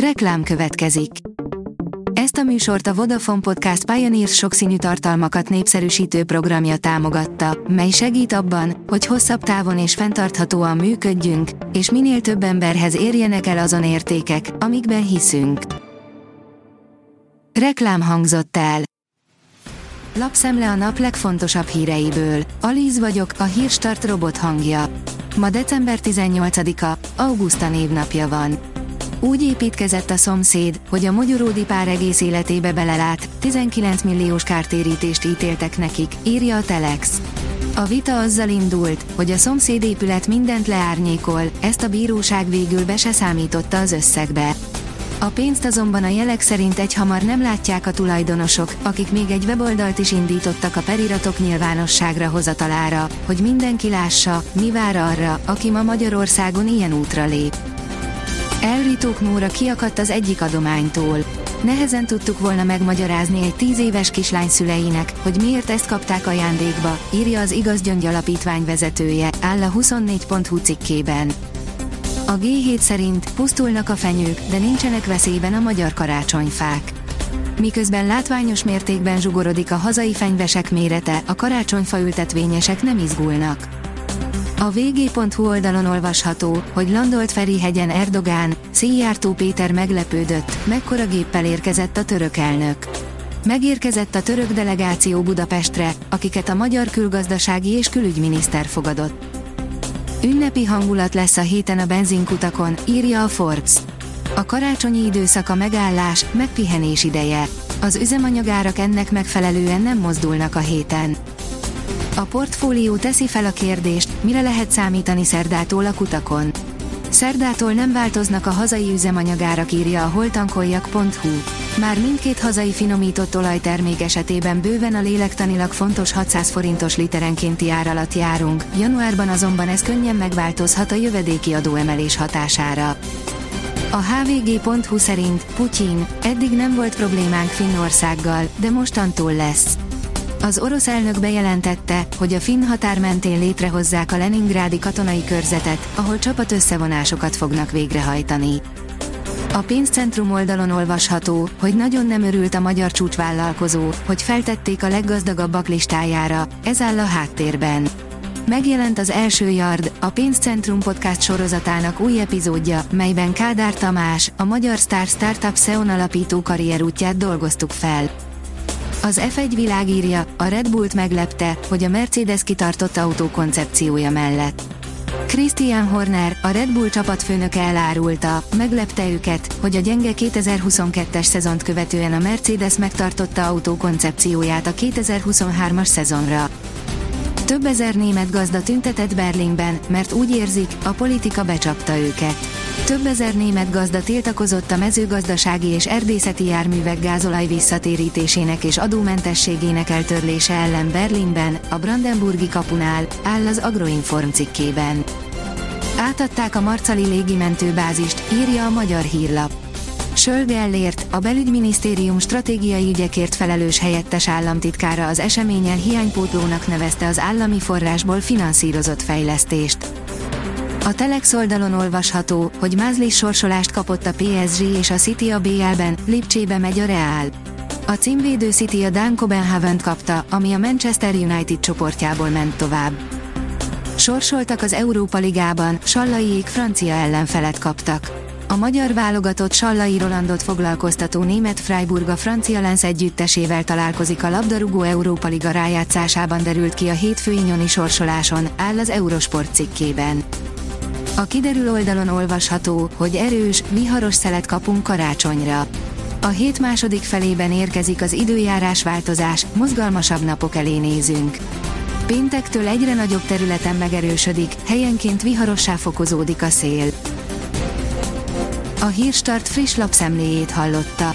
Reklám következik. Ezt a műsort a Vodafone Podcast Pioneers sokszínű tartalmakat népszerűsítő programja támogatta, mely segít abban, hogy hosszabb távon és fenntarthatóan működjünk, és minél több emberhez érjenek el azon értékek, amikben hiszünk. Reklám hangzott el. Lapszemle a nap legfontosabb híreiből. Alíz vagyok, a hírstart robot hangja. Ma december 18-a, Augusta névnapja van. Úgy építkezett a szomszéd, hogy a mogyoródi pár egész életébe belelát, 19 milliós kártérítést ítéltek nekik, írja a Telex. A vita azzal indult, hogy a szomszéd épület mindent leárnyékol, ezt a bíróság végül be se számította az összegbe. A pénzt azonban a jelek szerint egyhamar nem látják a tulajdonosok, akik még egy weboldalt is indítottak a periratok nyilvánosságra hozatalára, hogy mindenki lássa, mi vár arra, aki ma Magyarországon ilyen útra lép. Elritók Nóra kiakadt az egyik adománytól. Nehezen tudtuk volna megmagyarázni egy tíz éves kislány szüleinek, hogy miért ezt kapták ajándékba, írja az Igaz Gyöngy Alapítvány vezetője, áll a 24.hu cikkében. A G7 szerint pusztulnak a fenyők, de nincsenek veszélyben a magyar karácsonyfák. Miközben látványos mértékben zsugorodik a hazai fenyvesek mérete, a karácsonyfa ültetvényesek nem izgulnak. A vg.hu oldalon olvasható, hogy landolt Ferihegyen Erdogán, Szijjártó Péter meglepődött, mekkora géppel érkezett a török elnök. Megérkezett a török delegáció Budapestre, akiket a magyar külgazdasági és külügyminiszter fogadott. Ünnepi hangulat lesz a héten a benzinkutakon, írja a Forbes. A karácsonyi időszak a megállás, megpihenés ideje. Az üzemanyagárak ennek megfelelően nem mozdulnak a héten. A portfólió teszi fel a kérdést, mire lehet számítani szerdától a kutakon. Szerdától nem változnak a hazai üzemanyagárak írja a holtankoljak.hu. Már mindkét hazai finomított olajtermék esetében bőven a lélektanilag fontos 600 forintos literenkénti ár alatt járunk, januárban azonban ez könnyen megváltozhat a jövedéki adóemelés hatására. A hvg.hu szerint Putyin, eddig nem volt problémánk Finnországgal, de mostantól lesz. Az orosz elnök bejelentette, hogy a finn határ mentén létrehozzák a Leningrádi katonai körzetet, ahol csapat összevonásokat fognak végrehajtani. A pénzcentrum oldalon olvasható, hogy nagyon nem örült a magyar csúcsvállalkozó, hogy feltették a leggazdagabbak listájára, ez áll a háttérben. Megjelent az első Yard, a Pénzcentrum podcast sorozatának új epizódja, melyben Kádár Tamás, a Magyar Star Startup Seon alapító karrierútját dolgoztuk fel. Az F1 világírja, a Red Bullt meglepte, hogy a Mercedes kitartott autó koncepciója mellett. Christian Horner, a Red Bull csapatfőnöke elárulta, meglepte őket, hogy a gyenge 2022-es szezont követően a Mercedes megtartotta autó koncepcióját a 2023-as szezonra. Több ezer német gazda tüntetett Berlinben, mert úgy érzik, a politika becsapta őket. Több ezer német gazda tiltakozott a mezőgazdasági és erdészeti járművek gázolaj visszatérítésének és adómentességének eltörlése ellen Berlinben, a Brandenburgi kapunál, áll az Agroinform cikkében. Átadták a Marcali légimentőbázist, írja a magyar hírlap. Sölgellért, a belügyminisztérium stratégiai ügyekért felelős helyettes államtitkára az eseményen hiánypótlónak nevezte az állami forrásból finanszírozott fejlesztést. A Telex oldalon olvasható, hogy mázlis sorsolást kapott a PSG és a City a BL-ben, Lipcsébe megy a Real. A címvédő City a Dán copenhagen kapta, ami a Manchester United csoportjából ment tovább. Sorsoltak az Európa Ligában, Sallaiék francia ellenfelet kaptak. A magyar válogatott Sallai Rolandot foglalkoztató német Freiburg a francia Lenz együttesével találkozik a labdarúgó Európa Liga rájátszásában derült ki a hétfői nyoni sorsoláson, áll az Eurosport cikkében. A kiderül oldalon olvasható, hogy erős, viharos szelet kapunk karácsonyra. A hét második felében érkezik az időjárás változás, mozgalmasabb napok elé nézünk. Péntektől egyre nagyobb területen megerősödik, helyenként viharossá fokozódik a szél. A Hírstart friss lapszemléjét hallotta.